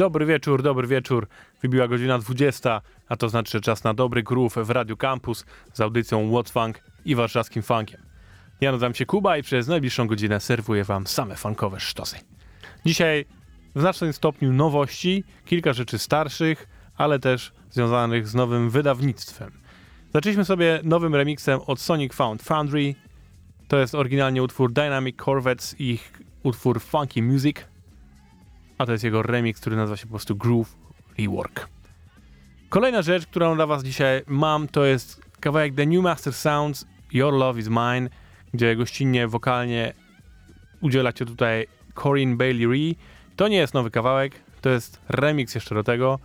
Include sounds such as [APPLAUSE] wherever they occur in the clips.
Dobry wieczór, dobry wieczór. Wybiła godzina 20, a to znaczy że czas na dobry groove w Radio Campus z audycją What Funk i warszawskim funkiem. Ja nazywam się Kuba i przez najbliższą godzinę serwuję wam same funkowe sztosy. Dzisiaj w znacznym stopniu nowości, kilka rzeczy starszych, ale też związanych z nowym wydawnictwem. Zaczęliśmy sobie nowym remixem od Sonic Found Foundry. To jest oryginalnie utwór Dynamic Corvettes i ich utwór Funky Music a to jest jego remix, który nazywa się po prostu Groove Rework. Kolejna rzecz, którą dla was dzisiaj mam, to jest kawałek The New Master Sounds Your Love Is Mine, gdzie gościnnie, wokalnie udziela cię tutaj Corinne Bailey Ree. To nie jest nowy kawałek, to jest remix jeszcze do tego,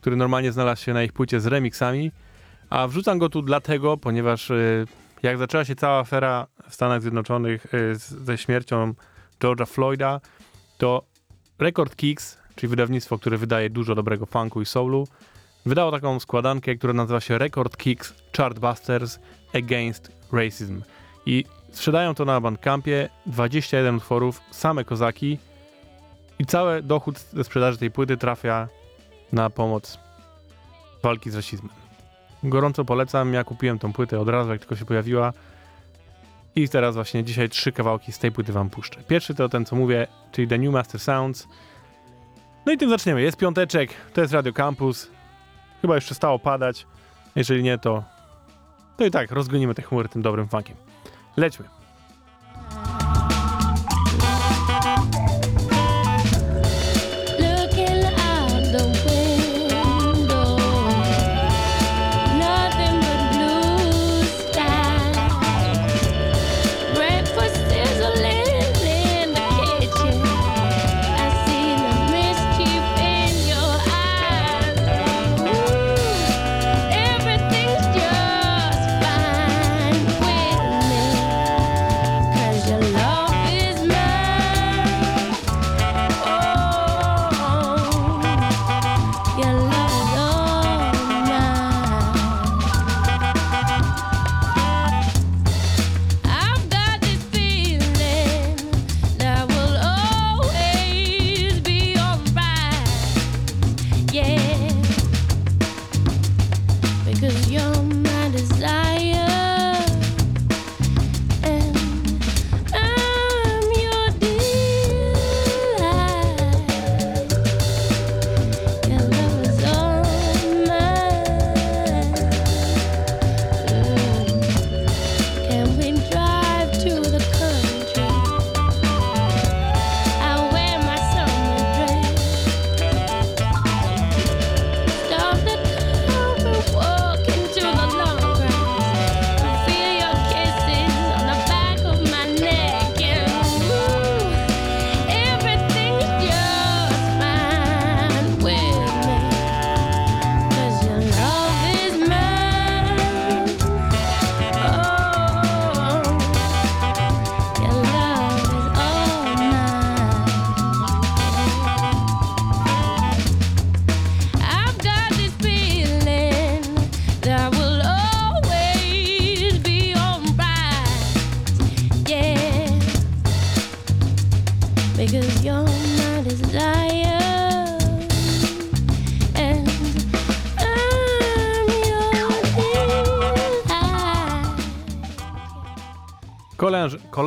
który normalnie znalazł się na ich płycie z remixami, a wrzucam go tu dlatego, ponieważ y, jak zaczęła się cała afera w Stanach Zjednoczonych y, ze śmiercią George'a Floyda, to Record Kicks, czyli wydawnictwo, które wydaje dużo dobrego funku i soulu, wydało taką składankę, która nazywa się Record Kicks Chartbusters Against Racism. I sprzedają to na Bandcampie, 21 utworów, same kozaki i cały dochód ze sprzedaży tej płyty trafia na pomoc walki z rasizmem. Gorąco polecam, ja kupiłem tą płytę od razu, jak tylko się pojawiła. I teraz właśnie dzisiaj trzy kawałki z tej płyty wam puszczę. Pierwszy to ten, co mówię, czyli The New Master Sounds. No i tym zaczniemy. Jest piąteczek, to jest Radio Campus. Chyba już przestało padać. Jeżeli nie, to... To i tak, rozgonimy te chmury tym dobrym funkiem. Lećmy.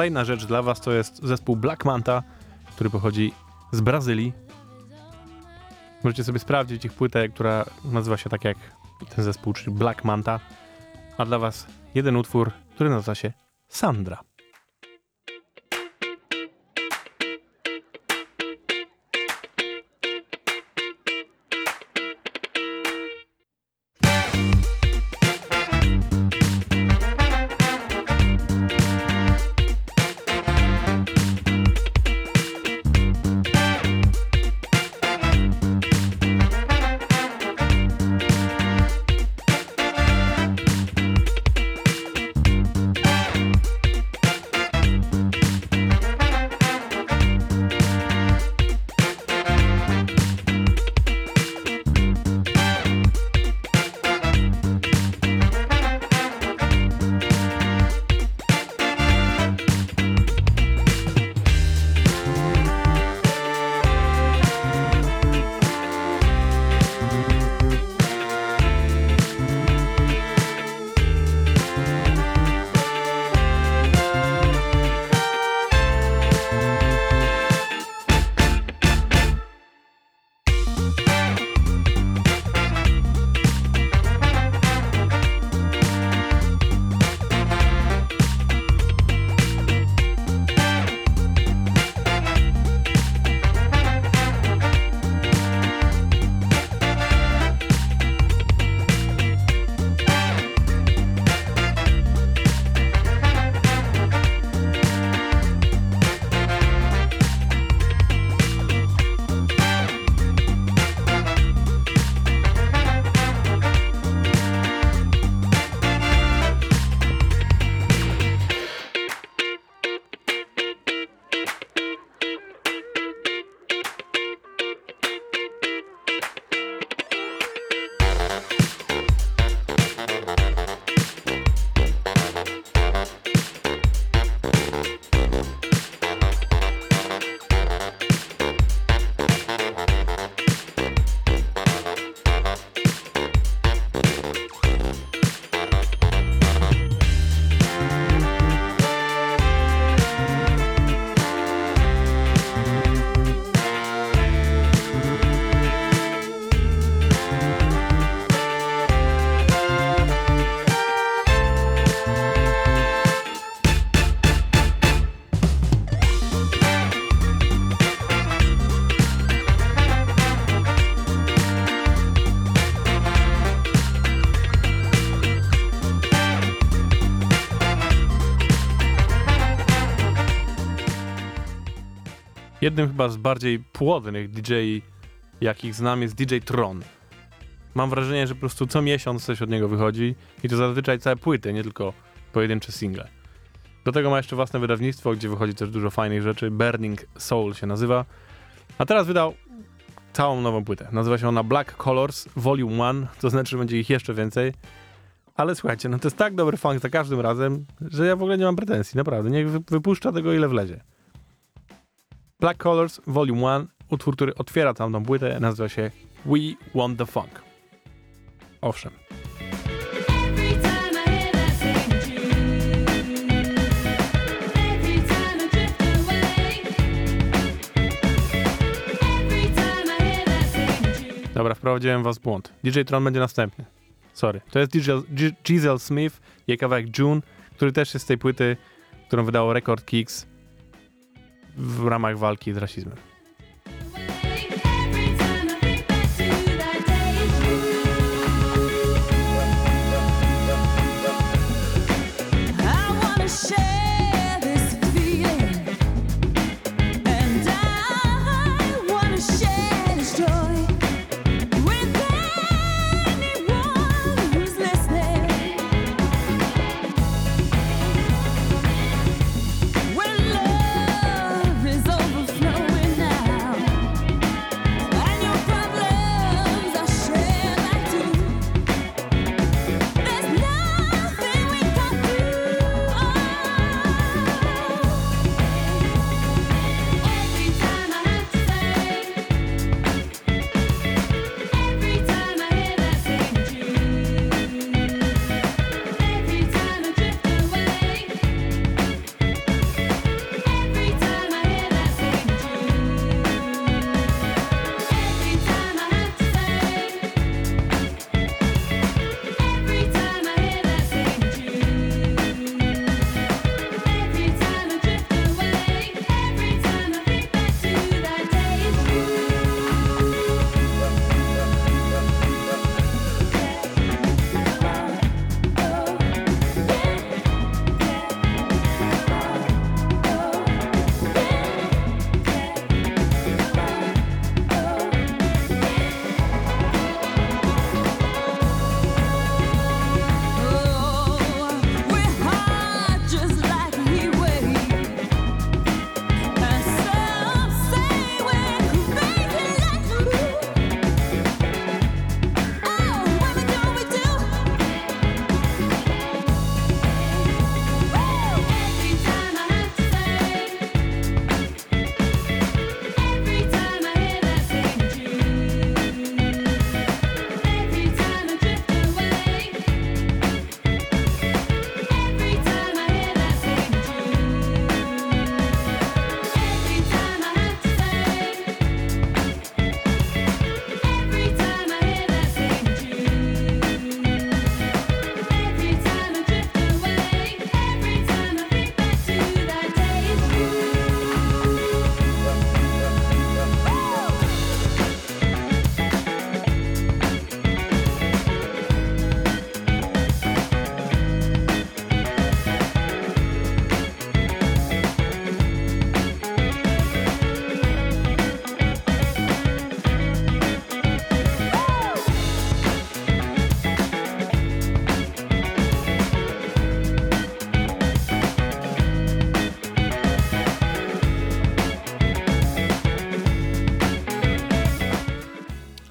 Kolejna rzecz dla was to jest zespół Black Manta, który pochodzi z Brazylii. Możecie sobie sprawdzić ich płytę, która nazywa się tak jak ten zespół, czyli Black Manta. A dla was jeden utwór, który nazywa się Sandra. Jednym chyba z bardziej płodnych DJ, jakich znam, jest DJ Tron. Mam wrażenie, że po prostu co miesiąc coś od niego wychodzi i to zazwyczaj całe płyty, nie tylko pojedyncze single. Do tego ma jeszcze własne wydawnictwo, gdzie wychodzi też dużo fajnych rzeczy. Burning Soul się nazywa. A teraz wydał całą nową płytę. Nazywa się ona Black Colors Volume 1, to znaczy, że będzie ich jeszcze więcej. Ale słuchajcie, no to jest tak dobry funk za każdym razem, że ja w ogóle nie mam pretensji, naprawdę. Niech wypuszcza tego ile wlezie. Black Colors Volume 1, utwór, który otwiera całą płytę, nazywa się We Want The Funk. Owszem. Dobra, wprowadziłem was w błąd. DJ Tron będzie następny. Sorry. To jest Giselle Smith, jej kawałek June, który też jest z tej płyty, którą wydało Record Kicks w ramach walki z rasizmem.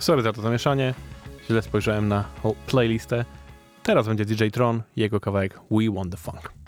Sorry za to zamieszanie. Źle spojrzałem na playlistę. Teraz będzie DJ Tron jego kawałek We Want The Funk.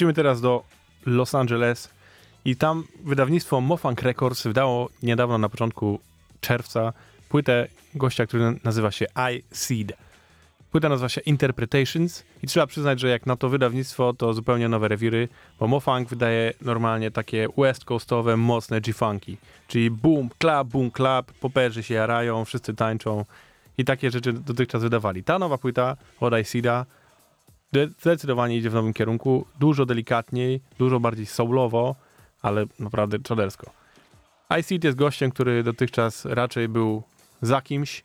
Lecimy teraz do Los Angeles i tam wydawnictwo Mofunk Records wydało niedawno na początku czerwca płytę gościa, który nazywa się I Seed. Płyta nazywa się Interpretations i trzeba przyznać, że jak na to wydawnictwo, to zupełnie nowe rewiry, bo Mofunk wydaje normalnie takie west coastowe, mocne G-funky, czyli boom, clap, boom, clap, poperzy się jarają, wszyscy tańczą i takie rzeczy dotychczas wydawali. Ta nowa płyta od I Seeda zdecydowanie idzie w nowym kierunku, dużo delikatniej, dużo bardziej soulowo, ale naprawdę czadersko. ICT jest gościem, który dotychczas raczej był za kimś,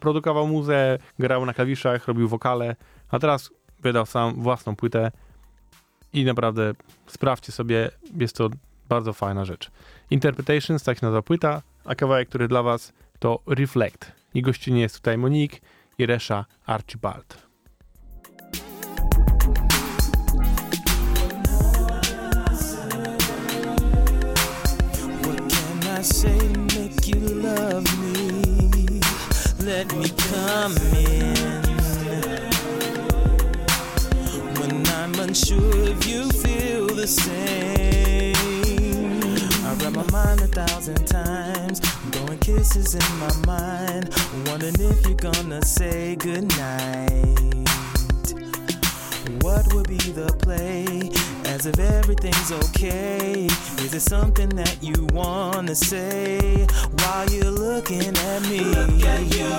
produkował muzę, grał na klawiszach, robił wokale, a teraz wydał sam własną płytę i naprawdę sprawdźcie sobie, jest to bardzo fajna rzecz. Interpretations, tak się nazywa płyta, a kawałek, który dla was to Reflect. I gościnie jest tutaj Monique i Resha Archibald. Say make you love me? Let me come in. When I'm unsure if you feel the same. I wrap my mind a thousand times, blowing kisses in my mind, wondering if you're gonna say goodnight. What would be the play? As if everything's okay. Is it something that you wanna say while you're looking at me? Look at you,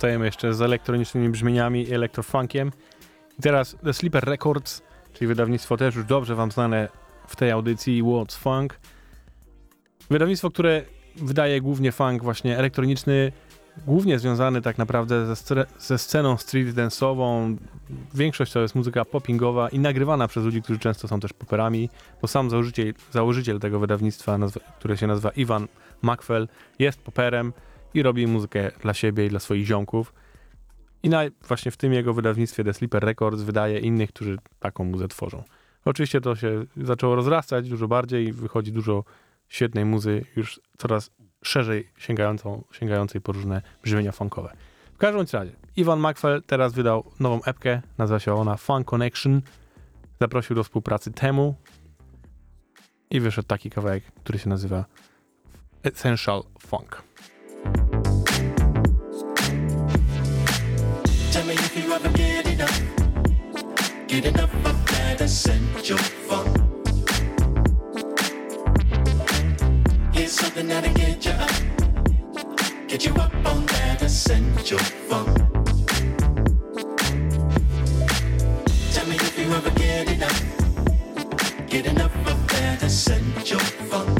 Zostajemy jeszcze z elektronicznymi brzmieniami i elektrofunkiem. I teraz The Sleeper Records, czyli wydawnictwo też już dobrze wam znane w tej audycji What's Funk. Wydawnictwo, które wydaje głównie funk właśnie elektroniczny, głównie związany tak naprawdę ze, ze sceną street dance'ową. Większość to jest muzyka poppingowa i nagrywana przez ludzi, którzy często są też poperami, bo sam założyciel, założyciel tego wydawnictwa, nazwa, które się nazywa Ivan Macfell, jest poperem i robi muzykę dla siebie i dla swoich ziomków. I na, właśnie w tym jego wydawnictwie The Sleeper Records wydaje innych, którzy taką muzę tworzą. Oczywiście to się zaczęło rozrastać dużo bardziej i wychodzi dużo świetnej muzy, już coraz szerzej sięgającą, sięgającej po różne brzmienia funkowe. W każdym razie, Ivan Macfell teraz wydał nową epkę, nazywa się ona Funk Connection. Zaprosił do współpracy Temu i wyszedł taki kawałek, który się nazywa Essential Funk. Get enough of that essential funk. Here's something that'll get you up, get you up on that essential funk. Tell me if you ever get enough, get enough of that essential funk.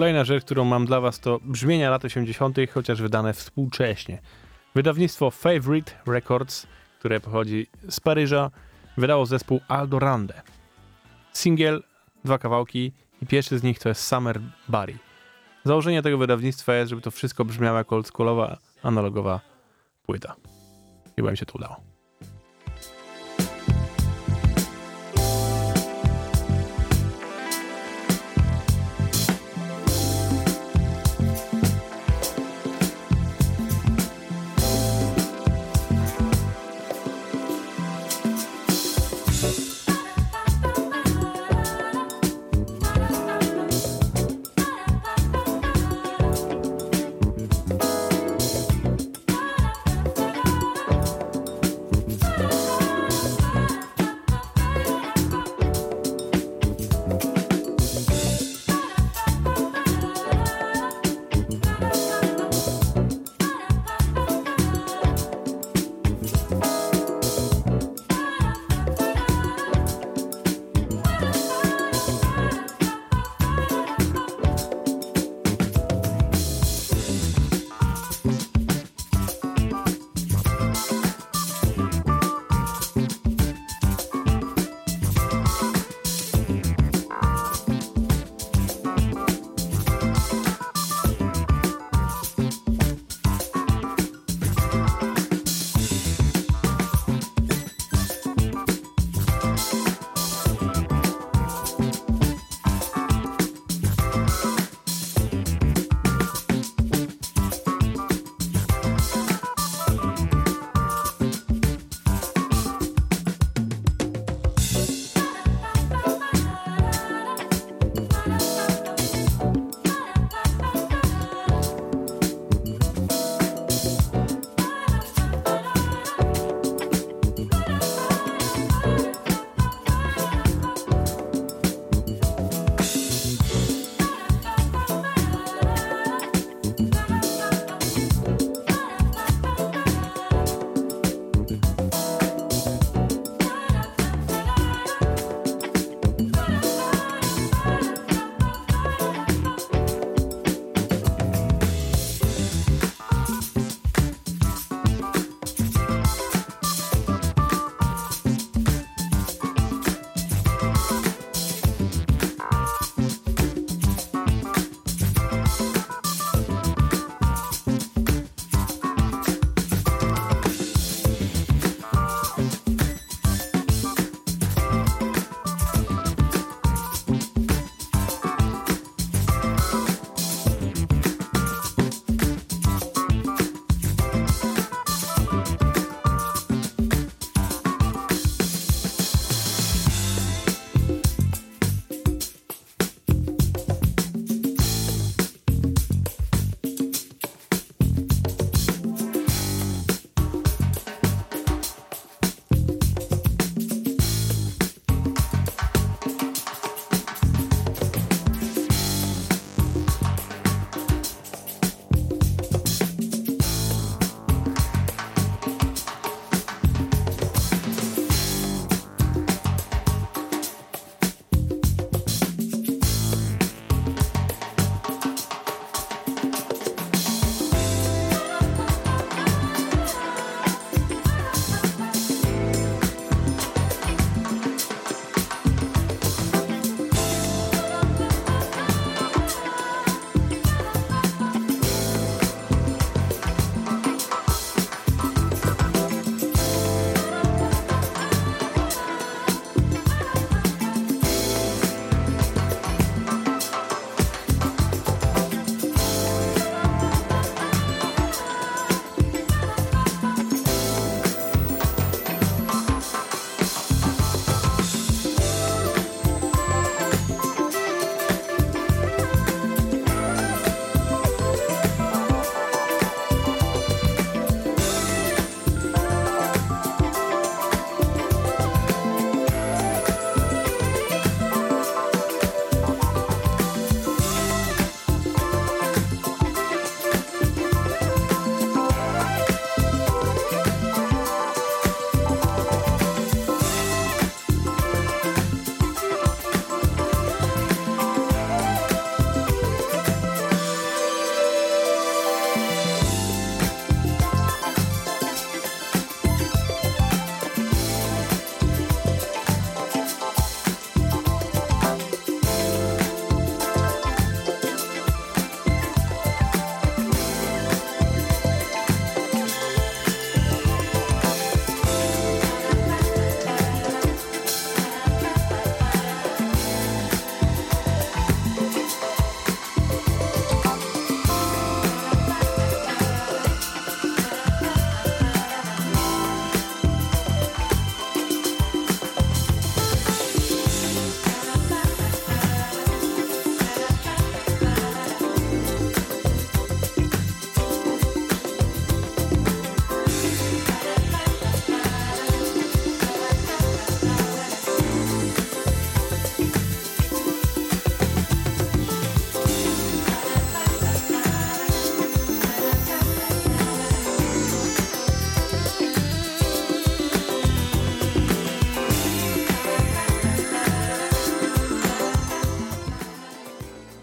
Kolejna rzecz, którą mam dla was to brzmienia lat 80., chociaż wydane współcześnie. Wydawnictwo Favorite Records, które pochodzi z Paryża, wydało zespół Aldorande. Singiel, dwa kawałki i pierwszy z nich to jest Summer Barry. Założenie tego wydawnictwa jest, żeby to wszystko brzmiało jako oldschoolowa, analogowa płyta. Chyba mi się to udało.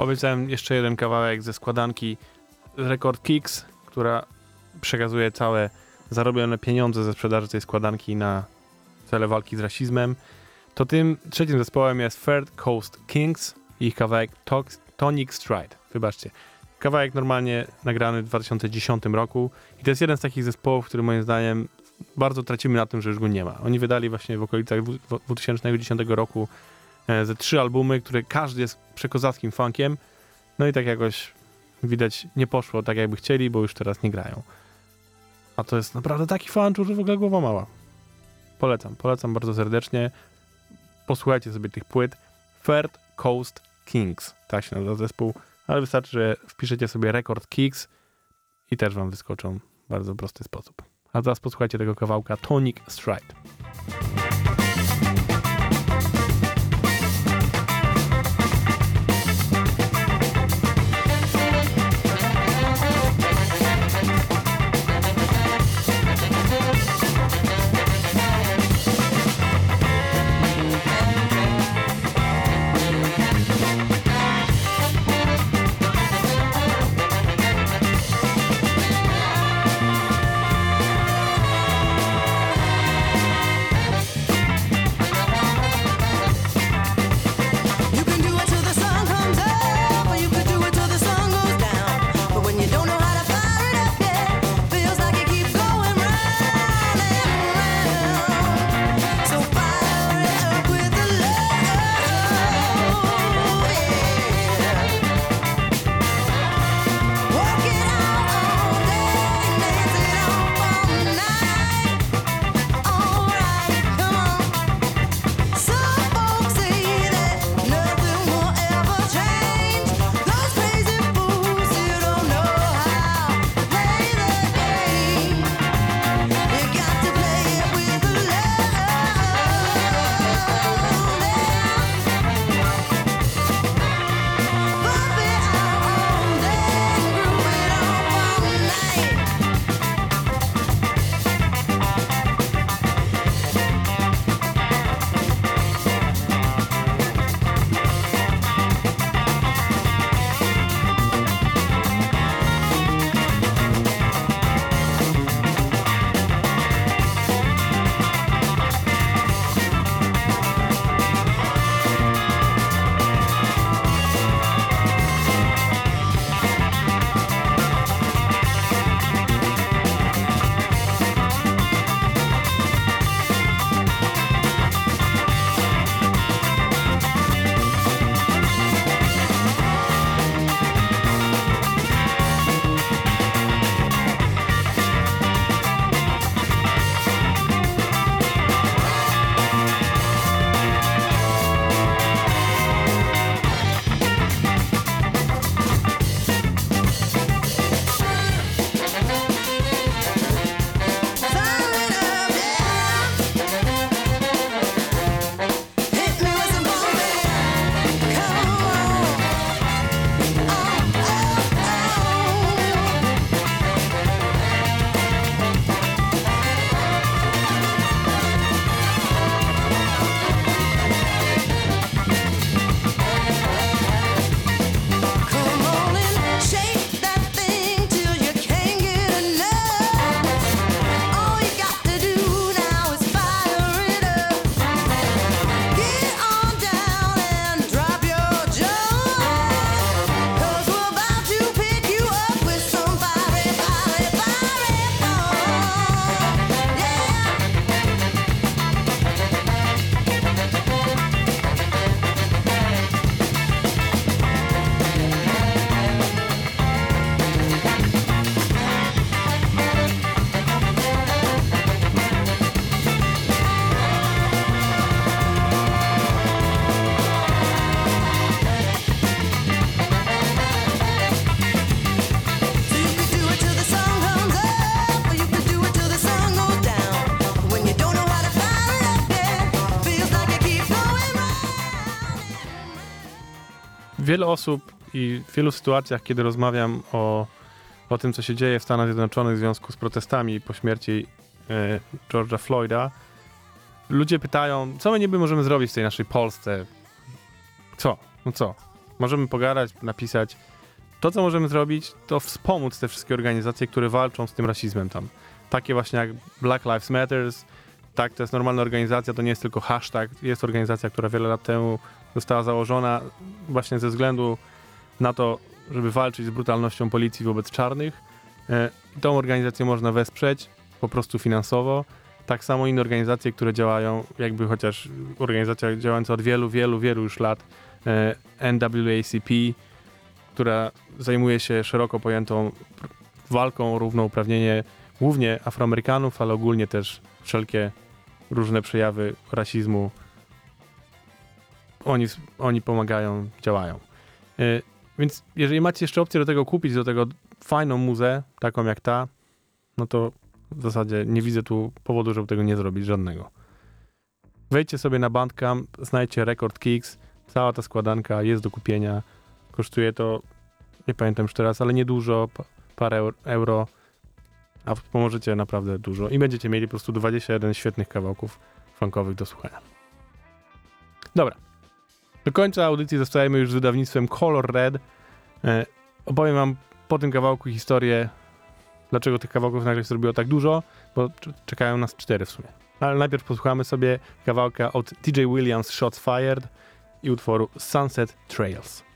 Obiecałem jeszcze jeden kawałek ze składanki Record Kicks, która przekazuje całe zarobione pieniądze ze sprzedaży tej składanki na cele walki z rasizmem. To tym trzecim zespołem jest Third Coast Kings i ich kawałek Tonic Stride. Wybaczcie. Kawałek normalnie nagrany w 2010 roku i to jest jeden z takich zespołów, który moim zdaniem bardzo tracimy na tym, że już go nie ma. Oni wydali właśnie w okolicach dwu- 2010 roku ze trzy albumy, które każdy jest przekozackim funkiem. No i tak jakoś widać nie poszło tak jakby chcieli, bo już teraz nie grają. A to jest naprawdę taki fanczur, że w ogóle głowa mała. Polecam, polecam bardzo serdecznie. Posłuchajcie sobie tych płyt. Third Coast Kings, tak się nazywa zespół, ale wystarczy, że wpiszecie sobie Record Kicks i też wam wyskoczą w bardzo prosty sposób. A teraz posłuchajcie tego kawałka Tonic Stride. Wiele osób i w wielu sytuacjach, kiedy rozmawiam o, o tym, co się dzieje w Stanach Zjednoczonych w związku z protestami po śmierci e, George'a Floyda, ludzie pytają, co my niby możemy zrobić w tej naszej Polsce? Co? No co? możemy pogadać, napisać. To, co możemy zrobić, to wspomóc te wszystkie organizacje, które walczą z tym rasizmem tam. Takie właśnie jak Black Lives Matters, tak, to jest normalna organizacja, to nie jest tylko hashtag. Jest organizacja, która wiele lat temu została założona właśnie ze względu na to, żeby walczyć z brutalnością policji wobec czarnych. E, Tą organizację można wesprzeć po prostu finansowo. Tak samo inne organizacje, które działają, jakby chociaż organizacja działająca od wielu, wielu, wielu już lat, e, NAACP, która zajmuje się szeroko pojętą walką o równouprawnienie głównie Afroamerykanów, ale ogólnie też wszelkie różne przejawy rasizmu. Oni, oni pomagają, działają. E, Więc jeżeli macie jeszcze opcję do tego kupić, do tego fajną muzę, taką jak ta, no to w zasadzie nie widzę tu powodu, żeby tego nie zrobić, żadnego. Wejdźcie sobie na Bandcamp, znajdźcie Record Kicks, cała ta składanka jest do kupienia. Kosztuje to, nie pamiętam już teraz, ale niedużo, pa- parę eur- euro, a pomożecie naprawdę dużo i będziecie mieli po prostu 21 świetnych kawałków funkowych do słuchania. Dobra. Do końca audycji zostajemy już z wydawnictwem Color Red. E, opowiem wam po tym kawałku historię, dlaczego tych kawałków nagle się zrobiło tak dużo, bo czekają nas cztery w sumie. Ale najpierw posłuchamy sobie kawałka od DJ Williams Shots Fired i utworu Sunset Trails.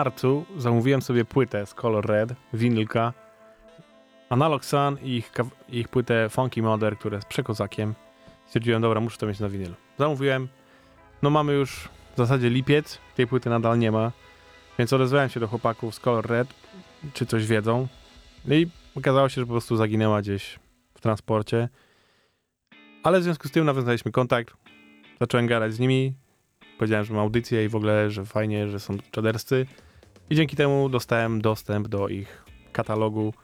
Marcu zamówiłem sobie płytę z Color Red, winylka, Analog Sun i ich, ich płytę Funky Mother, które jest przekozakiem. Stwierdziłem, dobra, muszę to mieć na winylu. Zamówiłem. No mamy już w zasadzie lipiec, tej płyty nadal nie ma, więc odezwałem się do chłopaków z Color Red, czy coś wiedzą. No i okazało się, że po prostu zaginęła gdzieś w transporcie. Ale w związku z tym nawiązaliśmy kontakt, zacząłem gadać z nimi, powiedziałem, że mam audycję i w ogóle, że fajnie, że są czaderscy. I dzięki temu dostałem dostęp do ich katalogu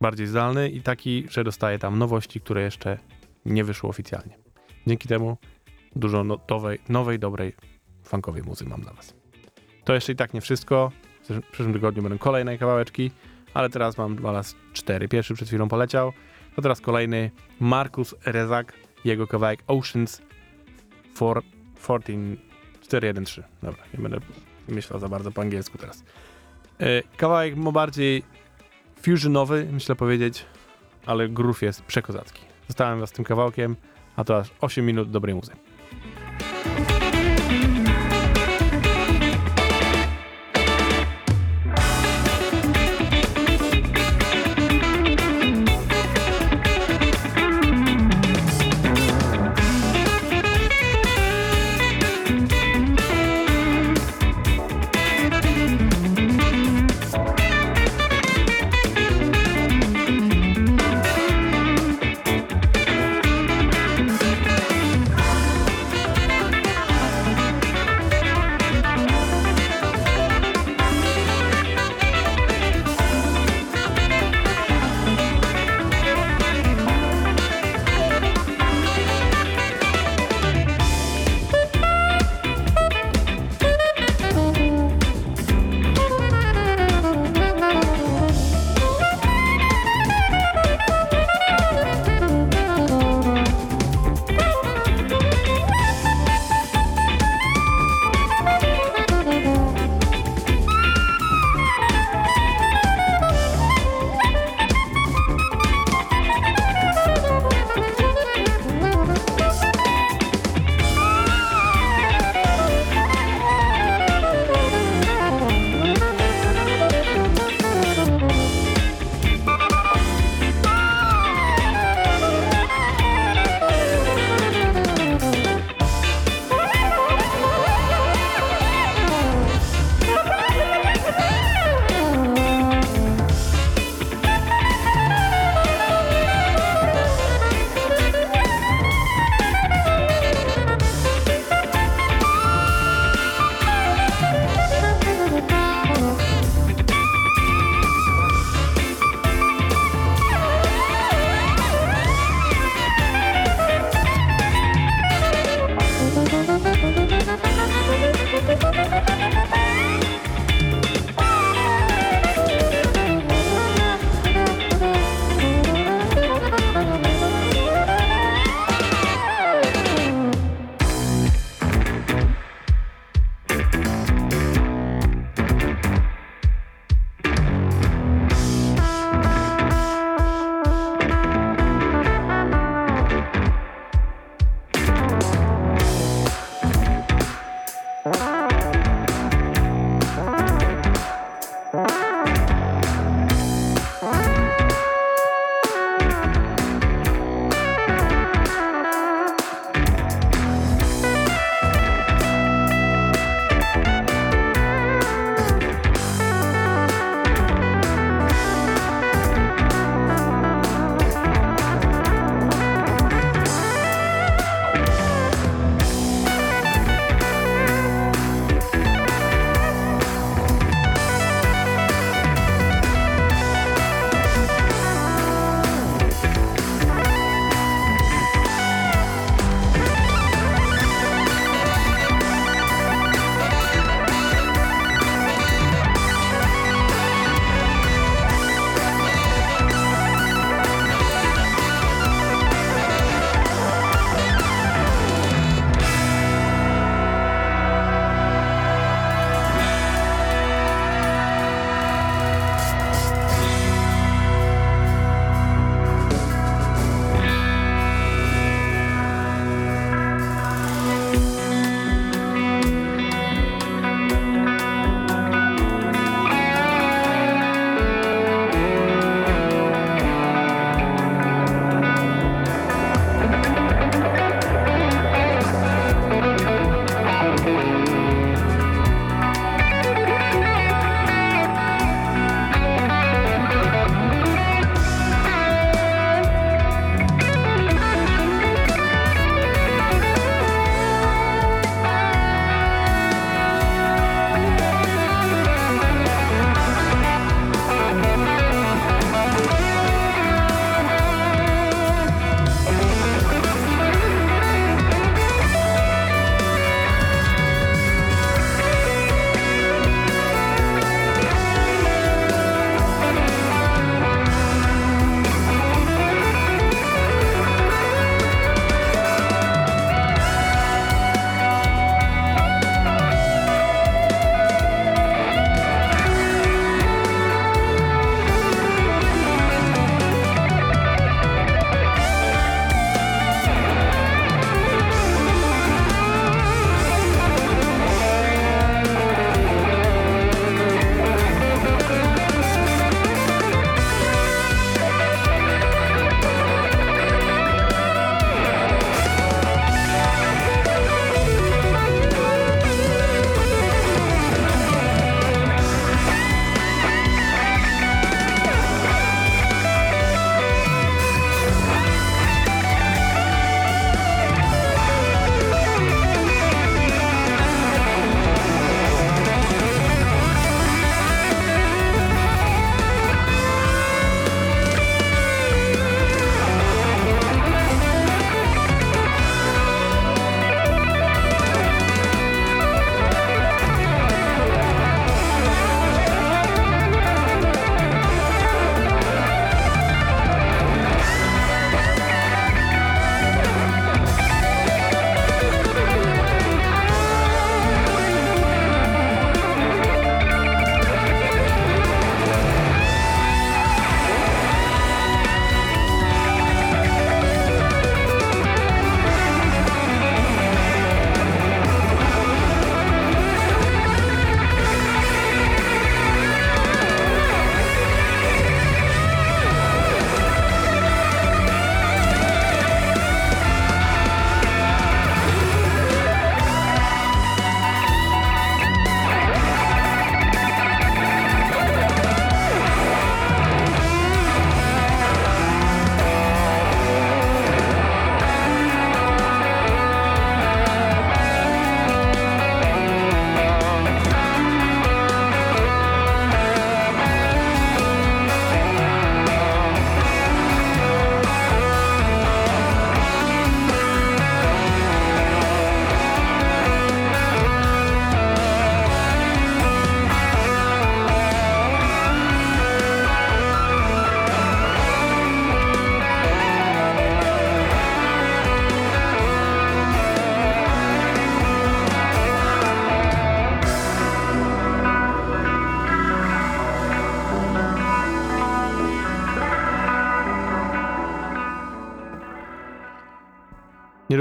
bardziej zdalny i taki, że dostaję tam nowości, które jeszcze nie wyszły oficjalnie. Dzięki temu dużo no- nowej, nowej, dobrej funkowej muzy mam dla was. To jeszcze i tak nie wszystko. W przysz- przyszłym tygodniu będą kolejne kawałeczki, ale teraz mam dla was cztery. Pierwszy przed chwilą poleciał, to teraz kolejny Markus Rezak, jego kawałek Oceans for 14 413. Dobra, nie będę myślał za bardzo po angielsku teraz. E, Kawałek ma bardziej fusionowy, myślę powiedzieć, ale groove jest przekozacki. Zostałem was z tym kawałkiem, a to aż 8 minut dobrej muzy.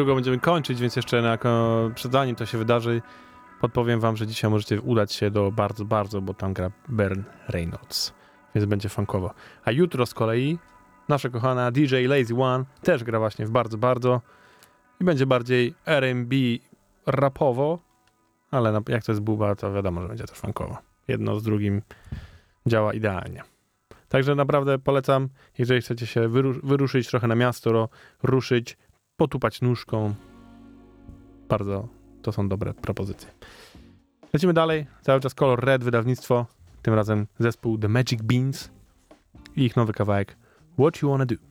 Niedługo będziemy kończyć, więc jeszcze na, przed zanim to się wydarzy, podpowiem wam, że dzisiaj możecie udać się do bardzo, bardzo, bo tam gra Bern Reynolds, więc będzie funkowo. A jutro z kolei nasza kochana DJ Lazy One też gra właśnie w bardzo, bardzo i będzie bardziej R&B rapowo, ale jak to jest buba, to wiadomo, że będzie też funkowo. Jedno z drugim działa idealnie. Także naprawdę polecam, jeżeli chcecie się wyru- wyruszyć trochę na miasto, ruszyć, potupać nóżką. Bardzo to są dobre propozycje. Lecimy dalej. Cały czas kolor red, wydawnictwo. Tym razem zespół The Magic Beans i ich nowy kawałek What You Wanna Do.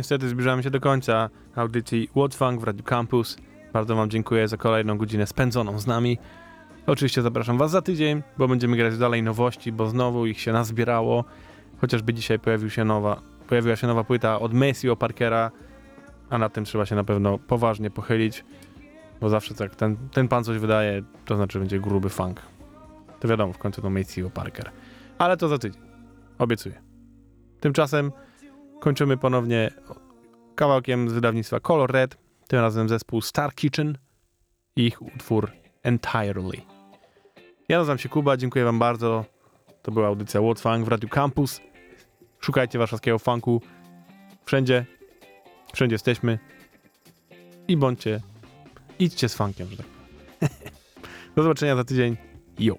Niestety zbliżamy się do końca audycji Funk w Radio Campus. Bardzo wam dziękuję za kolejną godzinę spędzoną z nami. Oczywiście zapraszam was za tydzień, bo będziemy grać dalej nowości, bo znowu ich się nazbierało. Chociażby dzisiaj pojawił się nowa, pojawiła się nowa płyta od Maceo Parkera, a nad tym trzeba się na pewno poważnie pochylić, bo zawsze tak, ten, ten pan coś wydaje, to znaczy będzie gruby funk. To wiadomo, w końcu to Maceo Parker. Ale to za tydzień. Obiecuję. Tymczasem kończymy ponownie kawałkiem z wydawnictwa Color Red, tym razem zespół Star Kitchen i ich utwór Entirely. Ja nazywam się Kuba, dziękuję wam bardzo. To była audycja What Funk w Radiu Campus. Szukajcie warszawskiego funku wszędzie, wszędzie jesteśmy i bądźcie, idźcie z funkiem, że tak. [LAUGHS] Do zobaczenia za tydzień. Jo.